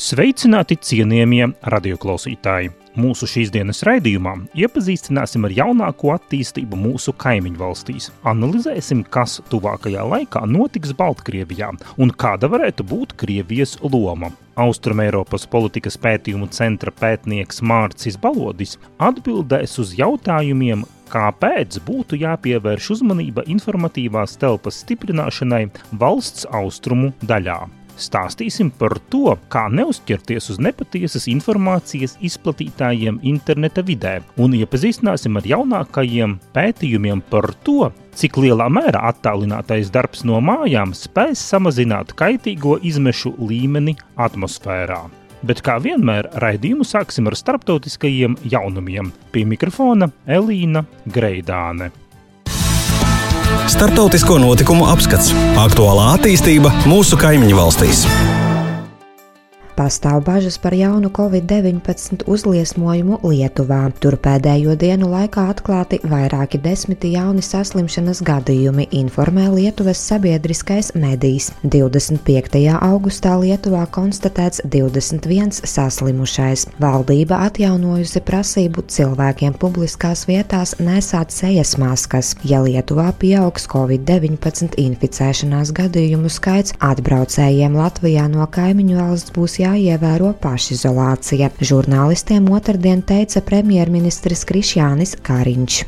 Sveicināti cienījamie radioklausītāji! Mūsu šīs dienas raidījumā iepazīstināsim ar jaunāko attīstību mūsu kaimiņu valstīs, analizēsim, kas tuvākajā laikā notiks Baltkrievijā un kāda varētu būt Krievijas loma. Austrumēropas politikas pētījumu centra pētnieks Mārcis Balodis atbildēs uz jautājumiem, kāpēc būtu jāpievērš uzmanība informatīvās telpas stiprināšanai valsts austrumu daļā. Stāstīsim par to, kā neuzķerties uz nepatiesas informācijas izplatītājiem interneta vidē, un iepazīstināsim ar jaunākajiem pētījumiem par to, cik lielā mērā attālinātais darbs no mājām spēs samazināt kaitīgo izmešu līmeni atmosfērā. Bet kā vienmēr, raidījumu sāksim ar starptautiskajiem jaunumiem. Pie mikrofona Elīna Greidāne. Startautisko notikumu apskats - aktuālā attīstība mūsu kaimiņu valstīs. Pastāv bažas par jaunu covid-19 uzliesmojumu Lietuvā. Tur pēdējo dienu laikā atklāti vairāki desmiti jauni saslimšanas gadījumi, informē Lietuvas sabiedriskais medijs. 25. augustā Lietuvā konstatēts 21 saslimušais. Valdība atjaunojusi prasību cilvēkiem publiskās vietās nesāt sejas maskas. Ja Lietuvā pieaugs covid-19 inficēšanās gadījumu skaits, atbraucējiem Latvijā no kaimiņu valsts būs jā jāievēro pašizolācija. Žurnālistiem otrdien teica premjerministrs Krišjānis Kariņš.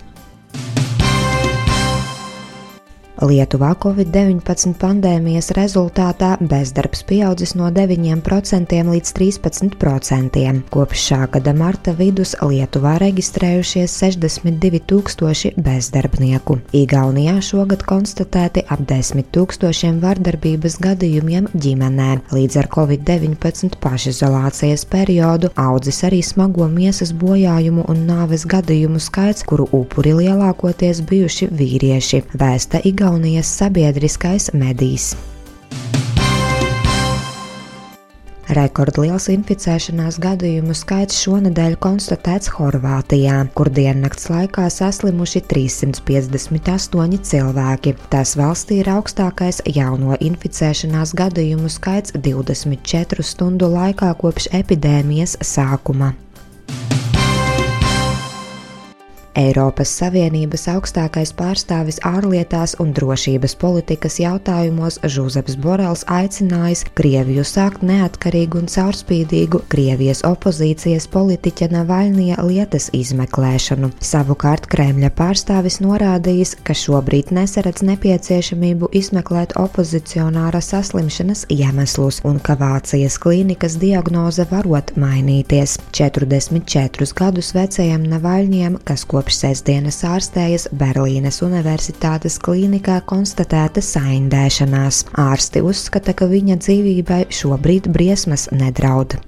Lietuvā Covid-19 pandēmijas rezultātā bezdarbs pieaudzis no 9% līdz 13%. Kopš šā gada marta vidus Lietuvā reģistrējušies 62 tūkstoši bezdarbnieku. Igaunijā šogad konstatēti ap 10 tūkstošiem vardarbības gadījumiem ģimenē. Līdz ar Covid-19 pašizolācijas periodu audzis arī smago miesas bojājumu un nāves gadījumu skaits, kuru upuri lielākoties bijuši vīrieši. Vēsta Igaunijā Igaunijas sabiedriskais medijs. Rekordliels inficēšanās gadījumu skaits šonadēļ konstatēts Horvātijā, kur diennakts laikā saslimuši 358 cilvēki. Tas valstī ir augstākais jauno inficēšanās gadījumu skaits 24 stundu laikā kopš epidēmijas sākuma. Eiropas Savienības augstākais pārstāvis ārlietās un drošības politikas jautājumos Žuzeps Borels aicinājis Krieviju sākt neatkarīgu un caurspīdīgu Krievijas opozīcijas politiķa Navaļnija lietas izmeklēšanu. Savukārt Kremļa pārstāvis norādījis, ka šobrīd nesaredz nepieciešamību izmeklēt opozicionāra saslimšanas iemeslus un ka Vācijas klīnikas diagnoze varot mainīties. 44 gadus vecajam Navaļņiem, kas ko kopš sestdienas ārstējas Berlīnes Universitātes klīnikā konstatēta saindēšanās. Ārsti uzskata, ka viņa dzīvībai šobrīd briesmas nedraud.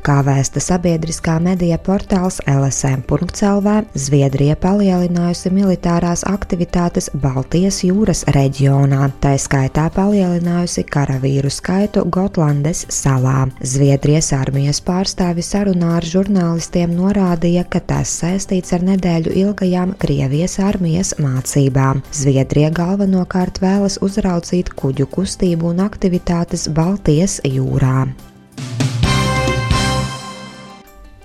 Kā vēsta sabiedriskā medija portāls LSM.CLV, Zviedrija palielinājusi militārās aktivitātes Baltijas jūras reģionā, tā skaitā palielinājusi karavīru skaitu Gotlandes salā. Zviedrijas armijas pārstāvi sarunā ar žurnālistiem norādīja, ka tas saistīts ar nedēļu ilgajām Krievijas armijas mācībām. Zviedrija galvenokārt vēlas uzraudzīt kuģu kustību un aktivitātes Baltijas jūrā.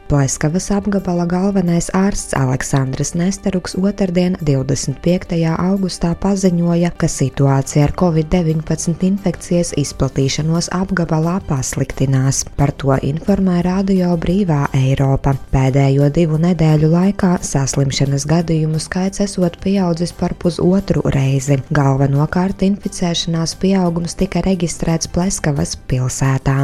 Pleskavas apgabala galvenais ārsts Aleksandrs Nesteruks otrdien, 25. augustā paziņoja, ka situācija ar covid-19 infekcijas izplatīšanos apgabalā pasliktinās. Par to informē Radio Brīvā Eiropa. Pēdējo divu nedēļu laikā saslimšanas gadījumu skaits esot pieaudzis par pusotru reizi. Galvenokārt inficēšanās pieaugums tika reģistrēts Pleskavas pilsētā.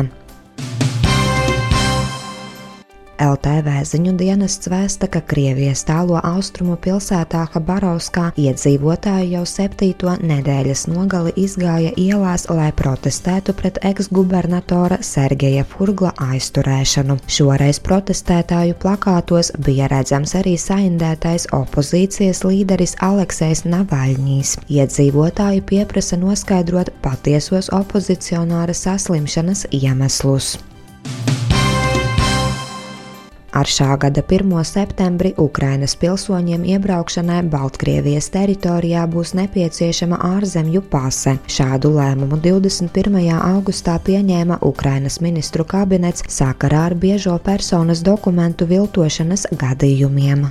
LTV ziņu dienests vēsta, ka Krievijas tālo austrumu pilsētā Habarovskā iedzīvotāji jau septīto nedēļas nogali izgāja ielās, lai protestētu pret eksgubernatora Sergeja Furgla aizturēšanu. Šoreiz protestētāju plakātos bija redzams arī saindētais opozīcijas līderis Aleksejs Navaļņīs. Iedzīvotāji pieprasa noskaidrot patiesos opozicionāra saslimšanas iemeslus. Ar šā gada 1. septembri Ukrainas pilsoņiem iebraukšanai Baltkrievijas teritorijā būs nepieciešama ārzemju pase. Šādu lēmumu 21. augustā pieņēma Ukrainas ministru kabinets sakarā ar biežo personas dokumentu viltošanas gadījumiem.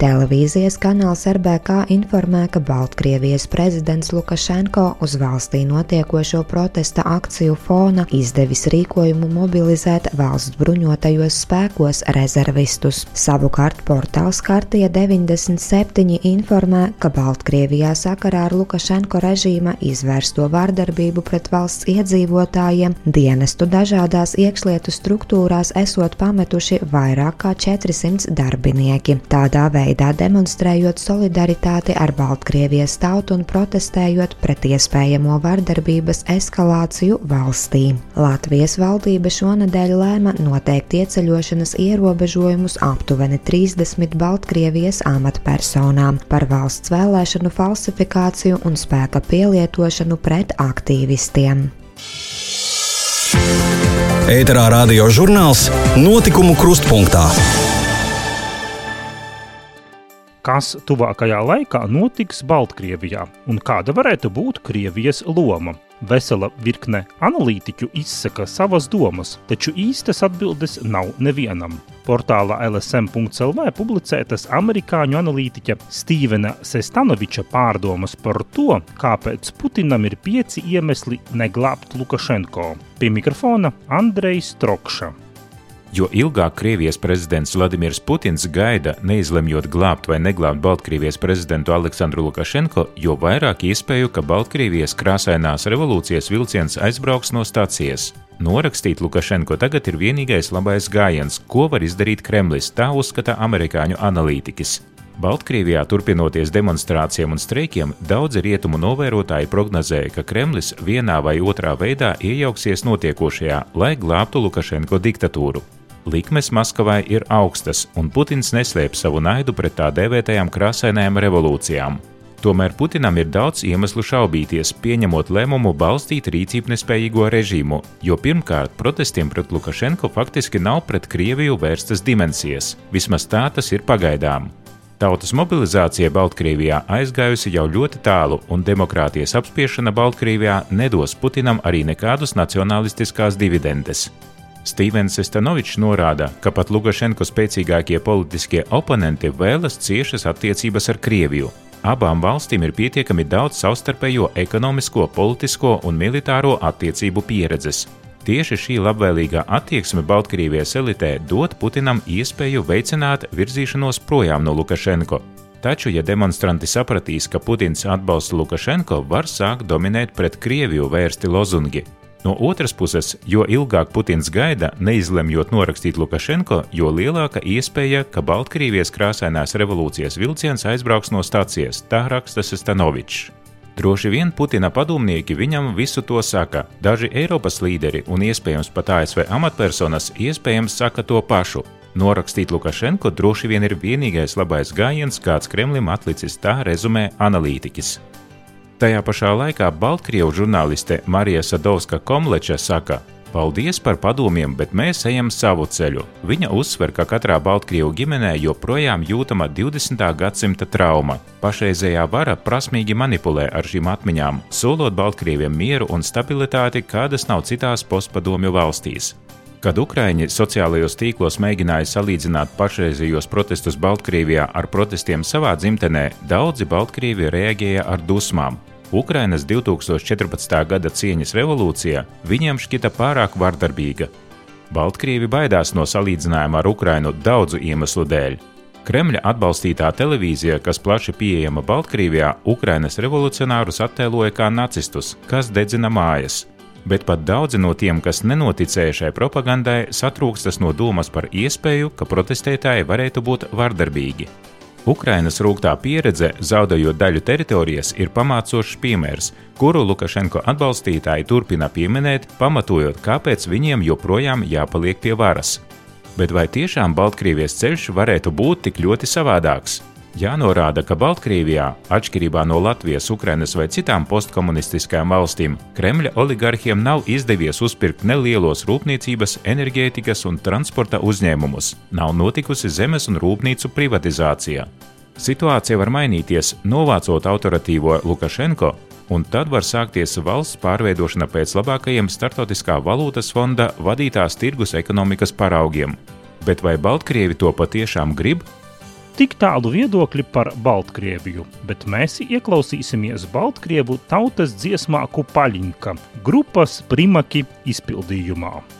Televīzijas kanāls RBK informē, ka Baltkrievijas prezidents Lukašenko uz valstī notiekošo protesta akciju fona izdevis rīkojumu mobilizēt valsts bruņotajos spēkos rezervistus. Savukārt portāls Kartija 97 informē, ka Baltkrievijā sakarā ar Lukašenko režīma izvērsto vārdarbību pret valsts iedzīvotājiem dienestu dažādās iekšlietu struktūrās esot pametuši vairāk kā 400 darbinieki. Tādā veidā veidā demonstrējot solidaritāti ar Baltkrievijas tautu un protestējot pret iespējamo vardarbības eskalāciju valstī. Latvijas valdība šonadēļ lēma noteikt ieceļošanas ierobežojumus aptuveni 30 Baltkrievijas amatpersonām par valsts vēlēšanu falsifikāciju un spēka pielietošanu pret aktīvistiem. Ēterā radio žurnāls Notikumu krustpunktā kas tuvākajā laikā notiks Baltkrievijā un kāda varētu būt Krievijas loma. Vesela virkne analītiķu izsaka savas domas, taču īstas atbildes nav nevienam. Portālā LSM.CLV publicētas amerikāņu analītiķa Stīvena Sestanoviča pārdomas par to, kāpēc Putinam ir pieci iemesli neglābt Lukašenko. Pie mikrofona Andrejs Trokša. Jo ilgāk Krievijas prezidents Vladimirs Putins gaida, neizlemjot glābt vai neglābt Baltkrievijas prezidentu Aleksandru Lukašenko, jo vairāk iespēju, ka Baltkrievijas krāsainās revolūcijas vilciens aizbrauks no stācijas. Norakstīt Lukašenko tagad ir vienīgais labais gājiens, ko var izdarīt Kremlis, tā uzskata amerikāņu analītiķis. Baltkrievijā turpinoties demonstrācijām un streikiem, daudzi rietumu novērotāji prognozēja, ka Kremlis vienā vai otrā veidā iejauksies notiekošajā, lai glābtu Lukašenko diktatūru. Likmes Maskavai ir augstas, un Putins neslēp savu naidu pret tā dēvētajām krāsainajām revolūcijām. Tomēr Putinam ir daudz iemeslu šaubīties, pieņemot lēmumu balstīt rīcību nespējīgo režīmu, jo pirmkārt protestiem pret Lukašenko faktiski nav pret Krieviju vērstas dimensijas, vismaz tā tas ir pagaidām. Tautas mobilizācija Baltkrievijā aizgājusi jau ļoti tālu, un demokrātijas apspiešana Baltkrievijā nedos Putinam arī nekādus nacionālistiskās dividendes. Stīvens Stanovičs norāda, ka pat Lukašenko spēcīgākie politiskie oponenti vēlas ciešas attiecības ar Krieviju. Abām valstīm ir pietiekami daudz savstarpējo ekonomisko, politisko un militāro attiecību pieredzes. Tieši šī labvēlīgā attieksme Baltkrievijas elitē dod Putinam iespēju veicināt virzīšanos projām no Lukašenko. Taču, ja demonstranti sapratīs, ka Putins atbalsta Lukašenko, var sākt dominēt pret Krieviju vērsti lozungi. No otras puses, jo ilgāk Putins gaida, neizlemjot norakstīt Lukašenko, jo lielāka iespēja, ka Baltkrievijas krāsainās revolūcijas vilciens aizbrauks no stācijas, tā raksta Stanovičs. Droši vien Putina padomnieki viņam visu to saka. Daži Eiropas līderi un iespējams pat ASV amatpersonas iespējams saka to pašu. Norakstīt Lukašenko droši vien ir vienīgais labais gājiens, kāds Kremlim atlicis, tā rezumē analītiķis. Tajā pašā laikā Baltkrievu žurnāliste Marija Sadovska Komleča saka, Paldies par padomiem, bet mēs ejam savu ceļu. Viņa uzsver, ka katrā Baltkrievu ģimenē joprojām jūtama 20. gadsimta trauma. Pašreizējā vara prasmīgi manipulē ar šīm atmiņām, solot Baltkrieviem mieru un stabilitāti, kādas nav citās postpadomju valstīs. Kad Ukrāņi sociālajos tīklos mēģināja salīdzināt pašreizējos protestus Baltkrievijā ar protestiem savā dzimtenē, daudzi Baltkrievi reaģēja ar dusmām. Ukrainas 2014. gada cieņas revolūcija viņiem šķita pārāk vardarbīga. Baltkrievi baidās no salīdzinājuma ar Ukrainu daudzu iemeslu dēļ. Kremļa atbalstītā televīzija, kas plaši pieejama Baltkrievijā, Ukrainas revolucionārus attēloja kā nacistus, kas dedzina mājas. bet pat daudzi no tiem, kas nenoticēja šai propagandai, satrūkstas no domas par iespēju, ka protestētāji varētu būt vardarbīgi. Ukrainas rūgtā pieredze, zaudējot daļu teritorijas, ir pamācošs piemērs, kuru Lukašenko atbalstītāji turpina pieminēt, pamatojot, kāpēc viņiem joprojām jāpaliek pie varas. Bet vai tiešām Baltkrievijas ceļš varētu būt tik ļoti savādāks? Jānorāda, ka Baltkrievijā, atšķirībā no Latvijas, Ukrainas vai citām postkomunistiskajām valstīm, Kremļa oligarhiem nav izdevies uzpirkt nelielos rūpniecības, enerģētikas un transporta uzņēmumus, nav notikusi zemes un rūpnīcu privatizācija. Situācija var mainīties, novācot autoritīvo Lukašenko, un tad var sākties valsts pārveidošana pēc labākajiem Startautiskā valūtas fonda vadītās tirgus ekonomikas paraugiem. Bet vai Baltkrievi to patiešām grib, Tik tālu viedokļi par Baltkrieviju, bet mēs ieklausīsimies Baltkrievu tautas dziesmā Kupaļinka grupas Primaki izpildījumā.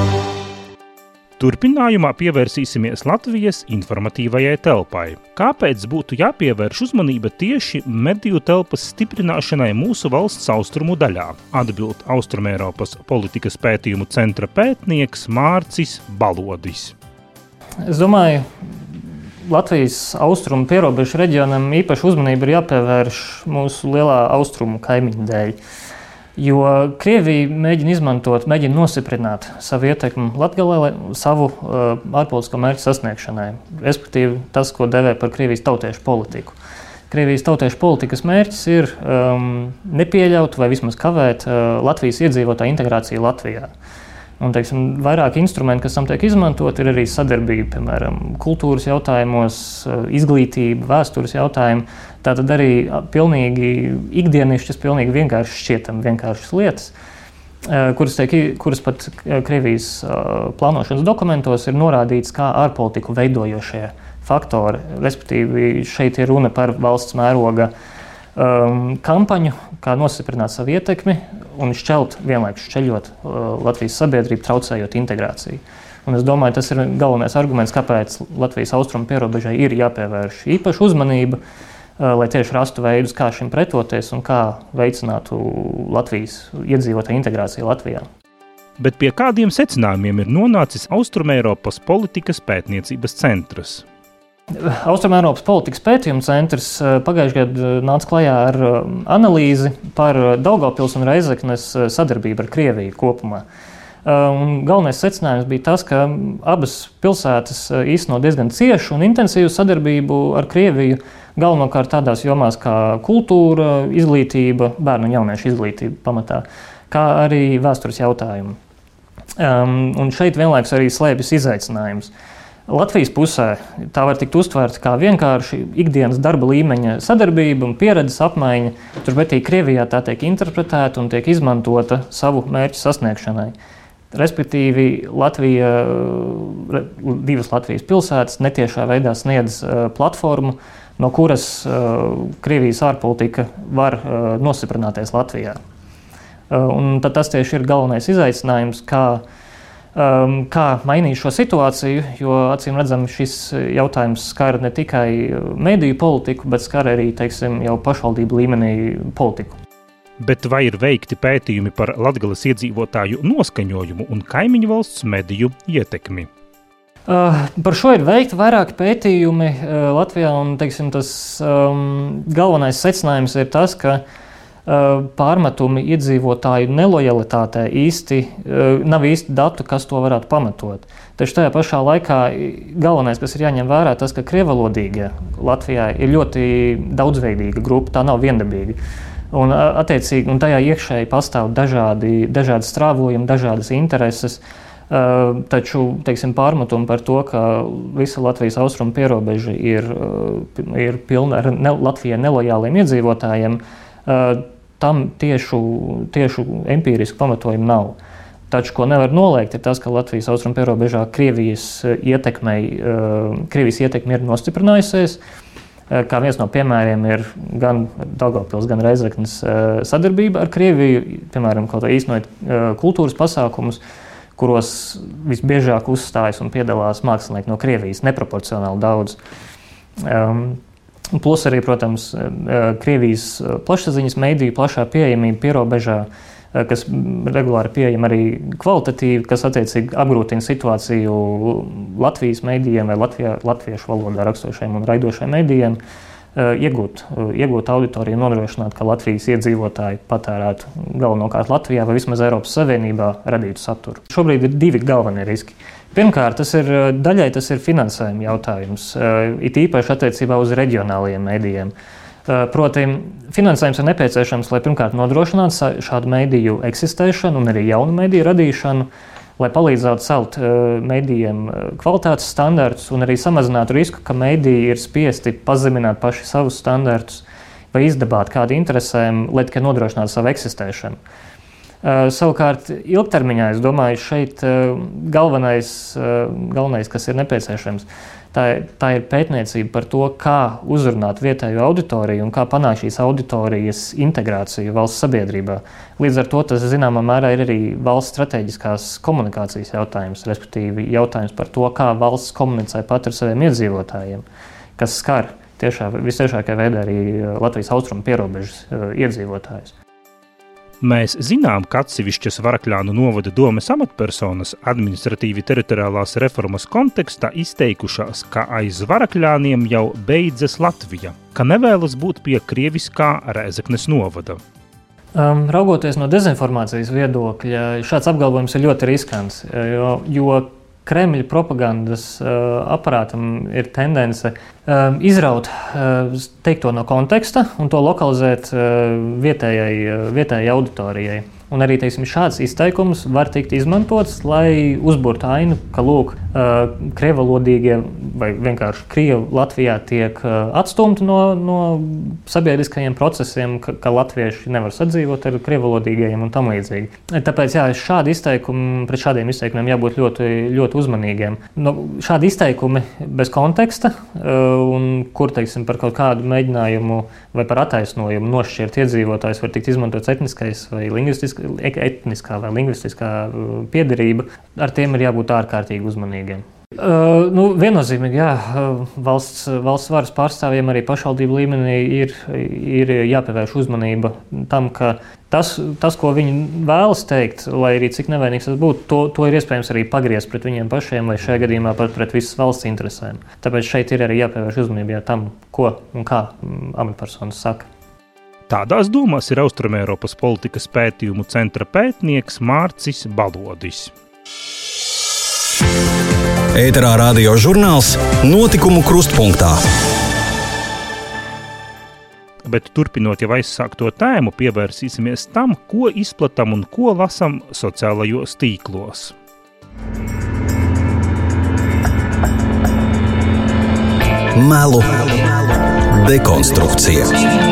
Turpinājumā pievērsīsimies Latvijas informatīvajai telpai. Kāpēc būtu jāpievērš uzmanība tieši mediju telpas stiprināšanai mūsu valsts austrumu daļā? Atbild Austrumēropas politikas pētījumu centra pētnieks Mārcis Balodis. Es domāju, Latvijas austrumu pierobežu reģionam īpaši uzmanība ir jāpievērš mūsu lielā austrumu kaimiņu dēļ. Jo Krievija mēģina izmantot, mēģina nostiprināt savu ietekmi Latvijā, savu uh, ārpolitisko mērķu sasniegšanai. Respektīvi, tas, ko devē par Krievijas tautiešu politiku. Krievijas tautiešu politikas mērķis ir um, nepieļaut vai vismaz kavēt uh, Latvijas iedzīvotāju integrāciju Latvijā. Un, teiksim, vairāk instrumenti, kas tam tiek izmantot, ir arī sadarbība, piemēram, kultūras jautājumos, izglītība, vēstures jautājumi. Tā tad arī pilnīgi ikdienišķas, pilnīgi vienkārši šķietam vienkāršas lietas, kuras, tiek, kuras pat Krievijas plānošanas dokumentos ir norādīts kā ārpolitiku veidojošie faktori. Respektīvi, šeit ir runa par valsts mēroga um, kampaņu, kā nostiprināt savu ietekmi un šķelt, vienlaikus šķeļot uh, Latvijas sabiedrību, traucējot integrāciju. Un es domāju, tas ir galvenais arguments, kāpēc Latvijas austrumu pierobežai ir jāpievērš īpaša uzmanība, uh, lai tieši rastu veidus, kā šim pretoties un kā veicinātu Latvijas iedzīvotāju integrāciju Latvijā. Bet pie kādiem secinājumiem ir nonācis Austrumēropas politikas pētniecības centrs? Austrumēropas politikas pētījuma centrs pagājušajā gadā nāca klajā ar analīzi par Daugopils un Reizeknes sadarbību ar Krieviju kopumā. Un galvenais secinājums bija tas, ka abas pilsētas īsteno diezgan ciešu un intensīvu sadarbību ar Krieviju, galvenokārt tādās jomās kā kultūra, izglītība, bērnu un jauniešu izglītība pamatā, kā arī vēstures jautājumi. Um, un šeit vienlaikus arī slēpjas izaicinājums. Uh, Latvijas pusē tā var tikt uztverta kā vienkārši ikdienas darba līmeņa sadarbība un pieredzes apmaiņa. Turpretī Krievijā tā tiek interpretēta un tiek izmantota savu mērķu sasniegšanai. Respektīvi, Latvija, divas Latvijas pilsētas netiešā veidā sniedz platformu, no kuras Krievijas ārpolitika var nostiprināties Latvijā. Un tas tieši ir galvenais izaicinājums, kā um, kā mainīt šo situāciju, jo acīm redzam, šis jautājums skar ne tikai mediju politiku, bet skar arī teiksim, jau pašvaldību līmenī politiku. Bet vai ir veikti pētījumi par Latvijas iedzīvotāju noskaņojumu un kaimiņu valsts mediju ietekmi? Uh, par šo ir veikti vairāki pētījumi uh, Latvijā, un teiksim, tas um, galvenais secinājums ir tas, ka uh, pārmetumi iedzīvotāju nelojalitātē īsti nav īsti datu, kas to varētu pamatot. Taču tajā pašā laikā galvenais, kas ir jāņem vērā, tas, ka krievalodīgie Latvijā ir ļoti daudzveidīga grupa, tā nav viendabīga. Un, attiecīgi, un tajā iekšēji pastāv dažādi, dažādi strāvojumi, dažādas intereses. Uh, taču teiksim, pārmetumi par to, ka visa Latvijas austrumu pierobeža ir, ir pilna ar ne, Latvijai nelojāliem iedzīvotājiem, uh, tam tiešu, tiešu empirisku pamatojumu nav. Taču, ko nevar noliegt, ir tas, ka Latvijas austrumu pierobežā Krievijas ietekmei, Krievijas ietekme ir nostiprinājusies. Kā viens no piemēriem ir gan Dārgopils, gan Reizeknas sadarbība ar Krieviju, piemēram, kaut kā īstenojot kultūras pasākumus, kuros visbiežāk uzstājas un piedalās mākslinieki no Krievijas, neproporcionāli daudz. Um, Plus arī, protams, eh, eh, Krievijas eh, plašsaziņas mediju plašā pieejamība pierobežā, kas regulāri pieejama arī kvalitatīvi, kas attiecīgi apgrūtina situāciju Latvijas medijiem vai Latvijā, latviešu valodā raksturošiem un raidošiem medijiem. Iegūt, iegūt auditoriju, nodrošināt, ka Latvijas iedzīvotāji patērētu galvenokārt Latvijā vai vismaz Eiropas Savienībā radītu saturu. Šobrīd ir divi galvenie riski. Pirmkārt, tas ir eh, daļai tas ir finansējuma jautājums, eh, it īpaši attiecībā uz reģionālajiem mēdījiem. Eh, proti, finansējums ir nepieciešams, lai pirmkārt nodrošinātu šādu mediju eksistēšanu un arī jaunu mediju radīšanu, lai palīdzētu celt medijiem kvalitātes standartus un arī samazinātu risku, ka mediji ir spiesti pazemināt paši savus standartus vai izdabāt kādu interesēm, lai tikai nodrošinātu savu eksistēšanu. Uh, savukārt, ilgtermiņā es domāju, šeit uh, galvenais, uh, galvenais, kas ir nepieciešams, Tā, tā ir pētniecība par to, kā uzrunāt vietējo auditoriju un kā panākt šīs auditorijas integrāciju valsts sabiedrībā. Līdz ar to tas zināmā mērā ir arī valsts strateģiskās komunikācijas jautājums, respektīvi jautājums par to, kā valsts komunicē pat ar saviem iedzīvotājiem, kas skar tiešā, visciešākajā veidā arī Latvijas austrumu pierobežas iedzīvotājus. Mēs zinām, ka atsevišķas Varakļānu novada domes amatpersonas administratīvi teritoriālās reformas kontekstā izteikušās, ka aiz Varakļāniem jau beidzas Latvija, ka nevēlas būt pie krieviskā Rēzeknes novada. Um, raugoties no dezinformācijas viedokļa, šāds apgalvojums ir ļoti riskants, jo, jo Kremļa propagandas uh, aparātam ir tendence uh, izraut uh, teikto no konteksta un to lokalizēt uh, vietējai, uh, vietējai auditorijai. Un arī teiksim, šāds izteikums var tikt izmantots, lai uzburtu ainu, ka lūk, krievalodīgie vai vienkārši krievi Latvijā tiek atstumti no, no sabiedriskajiem procesiem, ka, ka latvieši nevar sadzīvot ar krievalodīgajiem un tam līdzīgi. Tāpēc jā, šādi izteikumi, pret šādiem izteikumiem jābūt ļoti, ļoti uzmanīgiem. No, nu, šādi izteikumi bez konteksta un kur teiksim, par kaut kādu mēģinājumu vai par attaisnojumu nošķirt iedzīvotājs var tikt izmantots etniskais vai lingvistisks etniskā vai lingvistiskā uh, piedarība, ar tiem ir jābūt ārkārtīgi uzmanīgiem. Uh, nu, viennozīmīgi, jā, uh, valsts, valsts varas pārstāvjiem arī pašvaldību līmenī ir, ir jāpievērš uzmanība tam, ka tas, tas, ko viņi vēlas teikt, lai arī cik nevainīgs tas būtu, to, to ir iespējams arī pagriezt pret viņiem pašiem, vai šajā gadījumā pat pret visas valsts interesēm. Tāpēc šeit ir arī jāpievērš uzmanība jā, tam, ko un kā mm, amatpersonas saka. Tādās domās ir Austrumēropas politikas pētījumu centra pētnieks Mārcis Balodis. Ēterā radio žurnāls Notikumu krustpunktā. Bet turpinot jau aizsākto tēmu, pievērsīsimies tam, ko izplatām un ko lasām sociālajos tīklos. Melu dekonstrukcija.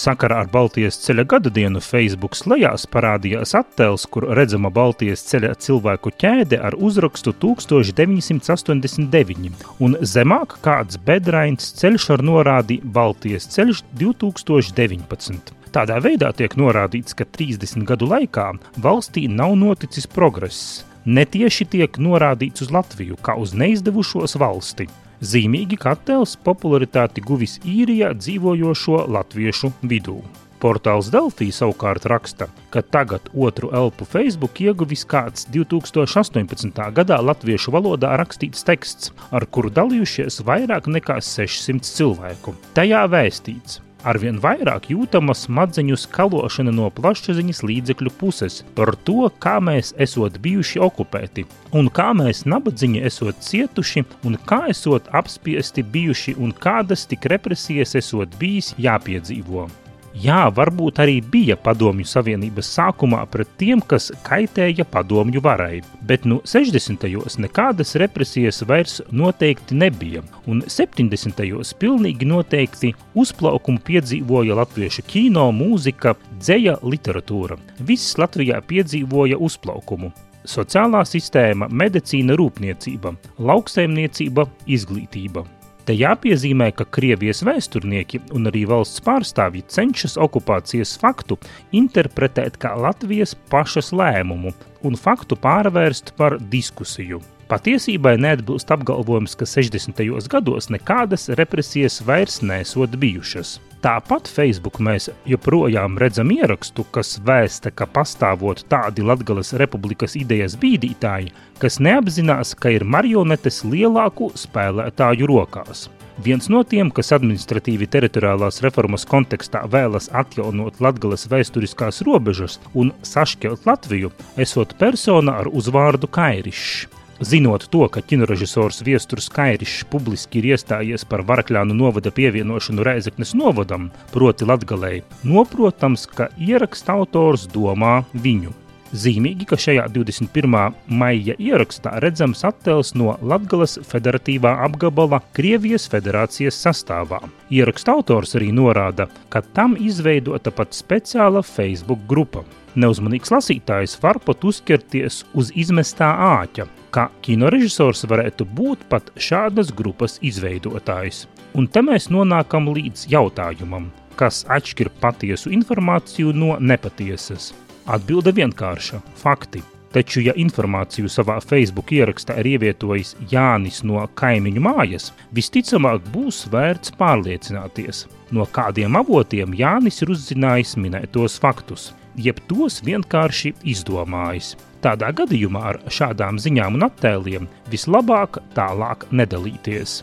Sakarā ar Baltijas ceļa gada dienu Facebook lejās parādījās attēls, kur redzama Baltijas ceļa cilvēku ķēde ar uzrakstu 1989, un zemāk kāds bedrains ceļš ar norādi Baltijas ceļš 2019. Tādā veidā tiek norādīts, ka 30 gadu laikā valstī nav noticis progress. Netieši tiek norādīts uz Latviju kā uz neizdevušos valsti. Zīmīgi katels popularitāti guvis īrijā dzīvojošo latviešu vidū. Portāls Delfī savukārt raksta, ka tagad otru elpu Facebook ieguvis kāds 2018. gadā latviešu valodā rakstīts teksts, ar kuru dalījušies vairāk nekā 600 cilvēku. Tajā vēstīts, Arvien vairāk jūtama smadzeņu skalošana no plašsaziņas līdzekļu puses par to, kā mēs esam bijuši okupēti, un kā mēs nabadzīņi esam cietuši, un kā esam apspiesti bijuši, un kādas tik represijas esam bijis jāpiedzīvo. Jā, varbūt arī bija Padomju Savienības sākumā pret tiem, kas kaitēja padomju varai, bet nu 60. gados nekādas represijas vairs noteikti nebija, un 70. gados pilnīgi noteikti uzplaukumu piedzīvoja latviešu kino, mūzika, dzeja, literatūra. Viss Latvijā piedzīvoja uzplaukumu. Sociālā sistēma, medicīna, rūpniecība, lauksaimniecība, izglītība. Te jāpiezīmē, ka Krievijas vēsturnieki un arī valsts pārstāvji cenšas okupācijas faktu interpretēt kā Latvijas pašas lēmumu un faktu pārvērst par diskusiju. Patiesībai neatbilst apgalvojums, ka 60. gados nekādas represijas vairs nesot bijušas. Tāpat Facebook mēs joprojām redzam ierakstu, kas vēsta, ka pastāvot tādi Latvijas republikas idejas bīdītāji, kas neapzinās, ka ir marionetes lielāku spēlētāju rokās. Viens no tiem, kas administratīvi teritoriālās reformas kontekstā vēlas atjaunot Latvijas vēsturiskās robežas un sašķelt Latviju, esot persona ar uzvārdu Kairišs. Zinot to, ka kinorežisors Viestures Kairišs publiski ir iestājies par Varakļānu novada pievienošanu Reizeknes novadam, proti Latgalei, noprotams, ka ieraksta autors domā viņu. Zīmīgi, ka šajā 21. maija ierakstā redzams attēls no Latvijas federatīvā apgabala Krievijas federācijas sastāvā. Ieraksta autors arī norāda, ka tam izveidota pat speciāla Facebook grupa. Neuzmanīgs lasītājs var pat uzķerties uz izmestā āķa, ka kinorežisors varētu būt pat šādas grupas izveidotājs. Un te mēs nonākam līdz jautājumam, kas atšķir patiesu informāciju no nepatiesas. Atbilde vienkārša - fakti. Taču, ja informāciju savā Facebook ierakstā ir ievietojis Jānis no kaimiņu mājas, visticamāk būs vērts pārliecināties, no kādiem avotiem Jānis ir uzzinājis minētos faktus, jeb tos vienkārši izdomājis. Tādā gadījumā ar šādām ziņām un attēliem vislabāk tālāk nedalīties.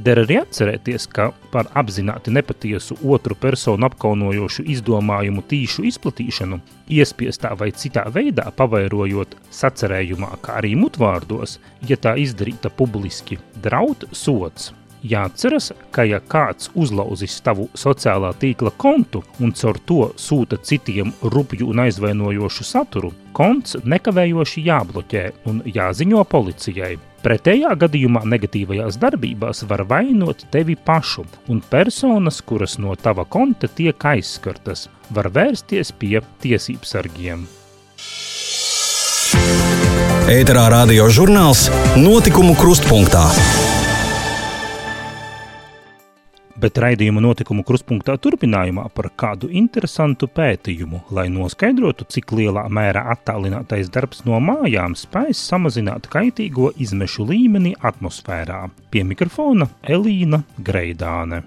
Der arī atcerēties, ka par apzināti nepatiesu otru personu apkaunojošu izdomājumu tīšu izplatīšanu, iespiestā vai citā veidā pavairojot sacerējumā, kā arī mutvārdos, ja tā izdarīta publiski, draud sots. Jāatceras, ka ja kāds uzlauzis tavu sociālā tīkla kontu un caur to sūta citiem rupju un aizvainojošu saturu, konts nekavējoši jābloķē un jāziņo policijai. Pretējā gadījumā negatīvajās darbībās var vainot tevi pašu, un personas, kuras no tava konta tiek aizskartas, var vērsties pie tiesībsargiem. Ēterā radio žurnāls Notikumu krustpunktā. Bet raidījuma notikumu krustpunktā turpinājumā par kādu interesantu pētījumu, lai noskaidrotu, cik lielā mērā attālinātais darbs no mājām spēj samazināt kaitīgo izmešu līmeni atmosfērā. Pie mikrofona Elīna Greidāne.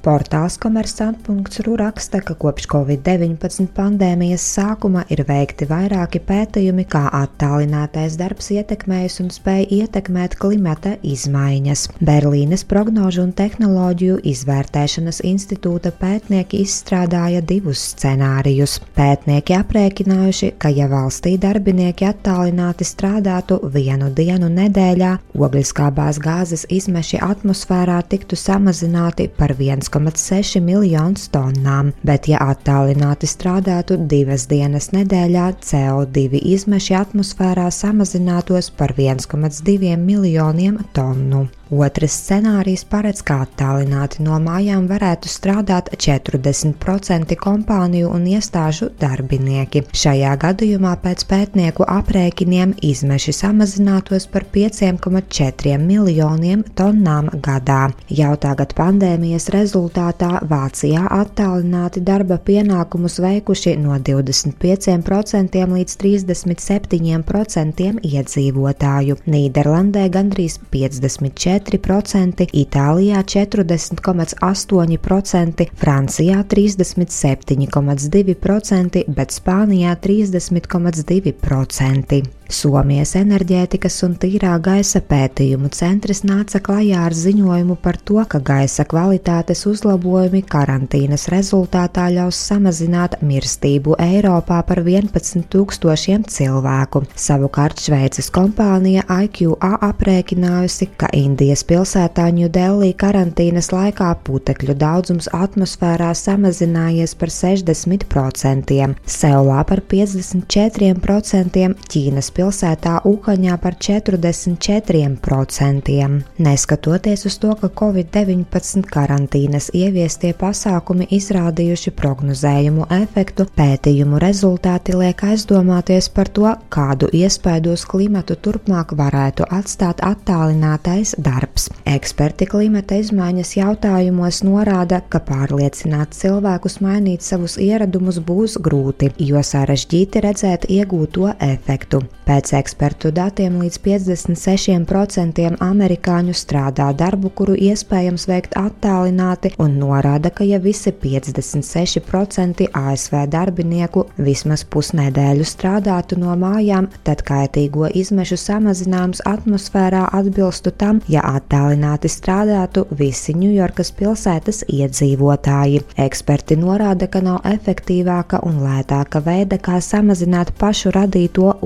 Portāls komersant.ru raksta, ka kopš Covid-19 pandēmijas sākuma ir veikti vairāki pētījumi, kā attālinātais darbs ietekmējis un spēj ietekmēt klimata izmaiņas. Berlīnes prognožu un tehnoloģiju izvērtēšanas institūta pētnieki izstrādāja divus scenārijus. Pētnieki aprēķinājuši, ka ja valstī darbinieki attālināti strādātu vienu dienu nedēļā, ogliskābās gāzes izmeši atmosfērā tiktu samazināti par 1,5 1,6 miljonus tonnām, bet, ja attālināti strādātu divas dienas nedēļā, CO2 izmeši atmosfērā samazinātos par 1,2 miljoniem tonu. Otrs scenārijs paredz, ka attālināti no mājām varētu strādāt 40% kompāniju un iestāžu darbinieki. Šajā gadījumā pēc pētnieku aprēķiniem izmeši samazinātos par 5,4 miljoniem tonnām gadā. Jau tagad pandēmijas rezultātā Vācijā attālināti darba pienākumus veikuši no 25% līdz 37% iedzīvotāju. Nīderlandē gandrīz 54%. 4%, Itālijā 40,8%, Francijā 37,2%, bet Spānijā 30,2%. Somijas enerģētikas un tīrā gaisa pētījumu centrs nāca klajā ar ziņojumu par to, ka gaisa kvalitātes uzlabojumi karantīnas rezultātā ļaus samazināt mirstību Eiropā par 11 tūkstošiem cilvēku. Savukārt Šveices kompānija IQA aprēķinājusi, ka Indijas pilsētā Ņūdelī karantīnas laikā putekļu daudzums atmosfērā samazinājies par 60%, Seulā par 54%, Ķīnas pilsētā Uhaņā par 44%. Neskatoties uz to, ka Covid-19 karantīnas ieviestie pasākumi izrādījuši prognozējumu efektu, pētījumu rezultāti liek aizdomāties par to, kādu iespaidu uz klimatu turpmāk varētu atstāt attālinātais darbs. Eksperti klimata izmaiņas jautājumos norāda, ka pārliecināt cilvēkus mainīt savus ieradumus būs grūti, jo sarežģīti redzēt iegūto efektu. Pēc ekspertu datiem līdz 56% amerikāņu strādā darbu, kuru iespējams veikt attālināti, un norāda, ka ja visi 56% ASV darbinieku vismaz pusnedēļu strādātu no mājām, tad kaitīgo izmešu samazinājums atmosfērā atbilstu tam, ja attālināti strādātu visi Ņujorkas pilsētas iedzīvotāji. Eksperti norāda, ka nav efektīvāka un lētāka veida, kā samazināt pašu radīto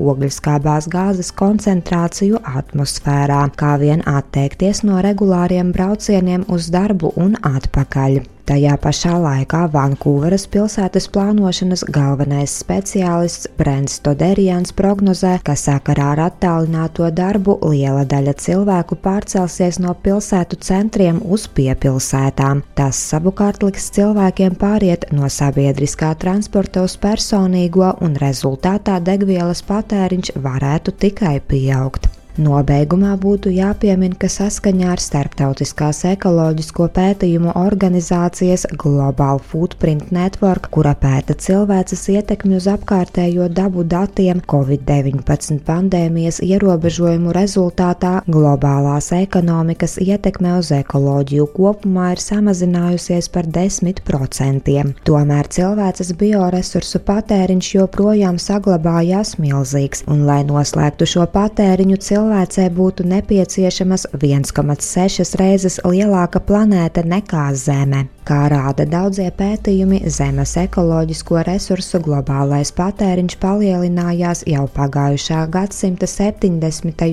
ogliskābās gāzes koncentrāciju atmosfērā, kā vien atteikties no regulāriem braucieniem uz darbu un atpakaļ. Tajā pašā laikā Vankūveras pilsētas plānošanas galvenais speciālists Brents Toderians prognozē, ka sakarā ar attālināto darbu liela daļa cilvēku pārcelsies no pilsētu centriem uz piepilsētām. Tas savukārt liks cilvēkiem pāriet no sabiedriskā transporta uz personīgo, un rezultātā degvielas patēriņš varētu tikai pieaugt. Nobeigumā būtu jāpiemina, ka saskaņā ar Startautiskās ekoloģisko pētījumu organizācijas Global Footprint Network, kura pēta cilvēces ietekmi uz apkārtējo dabu datiem, Covid-19 pandēmijas ierobežojumu rezultātā globālās ekonomikas ietekme uz ekoloģiju kopumā ir samazinājusies par 10%. Tomēr cilvēces bioresursu patēriņš joprojām saglabājās milzīgs, un lai noslēgtu šo patēriņu, cilvēks cilvēcei būtu nepieciešamas 1,6 reizes lielāka planēta nekā Zeme. Kā rāda daudzie pētījumi, Zemes ekoloģisko resursu globālais patēriņš palielinājās jau pagājušā gadsimta 70.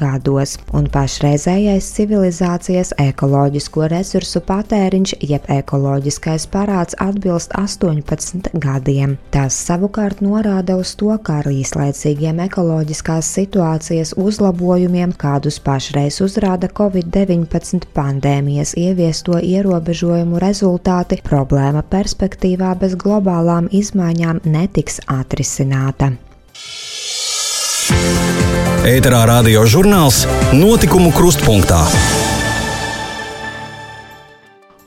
gados, un pašreizējais civilizācijas ekoloģisko resursu patēriņš, jeb ekoloģiskais parāds, atbilst 18 gadiem. Tas savukārt norāda uz to, ka ar īslaicīgiem ekoloģiskās situācijas uzlabojumiem, kādus pašreiz uzrāda Covid-19 pandēmijas ieviesto ierobežojumu rezultātu, rezultāti, problēma perspektīvā bez globālām izmaiņām netiks atrisināta. Ēterā radio žurnāls Notikumu krustpunktā.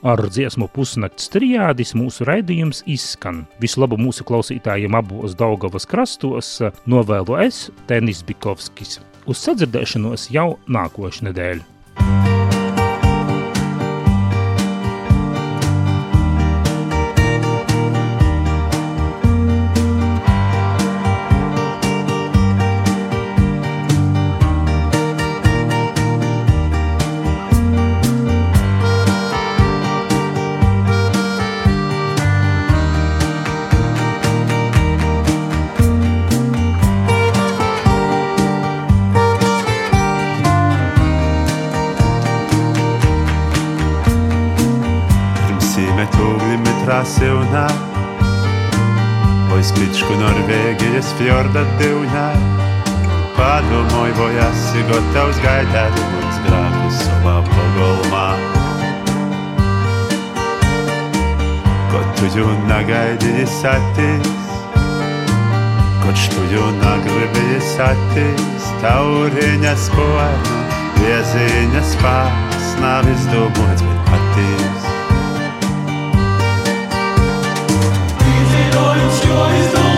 Ar dziesmu pusnakts trijādis mūsu raidījums izskan. Visu labu mūsu klausītājiem abos Daugavas krastos novēlu es, Tenis Bikovskis. Uz sadzirdēšanos jau nākošu nedēļu. Fjorda divņā. Padomāju, vai esi gatavs gaidāt līdz grāku savā pagalmā. Ko tu jau negaidīji satīs, koč tu jau negribēji satīs, tauriņas poēna, vieziņas pārs, nav izdomāts, bet patīs. Izdzīvojums, jo izdomāju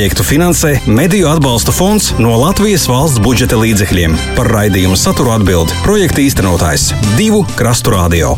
Projektu finansē Mediju atbalsta fonds no Latvijas valsts budžeta līdzekļiem. Par raidījumu saturu atbild projekta īstenotājs Divu Krastu Radio.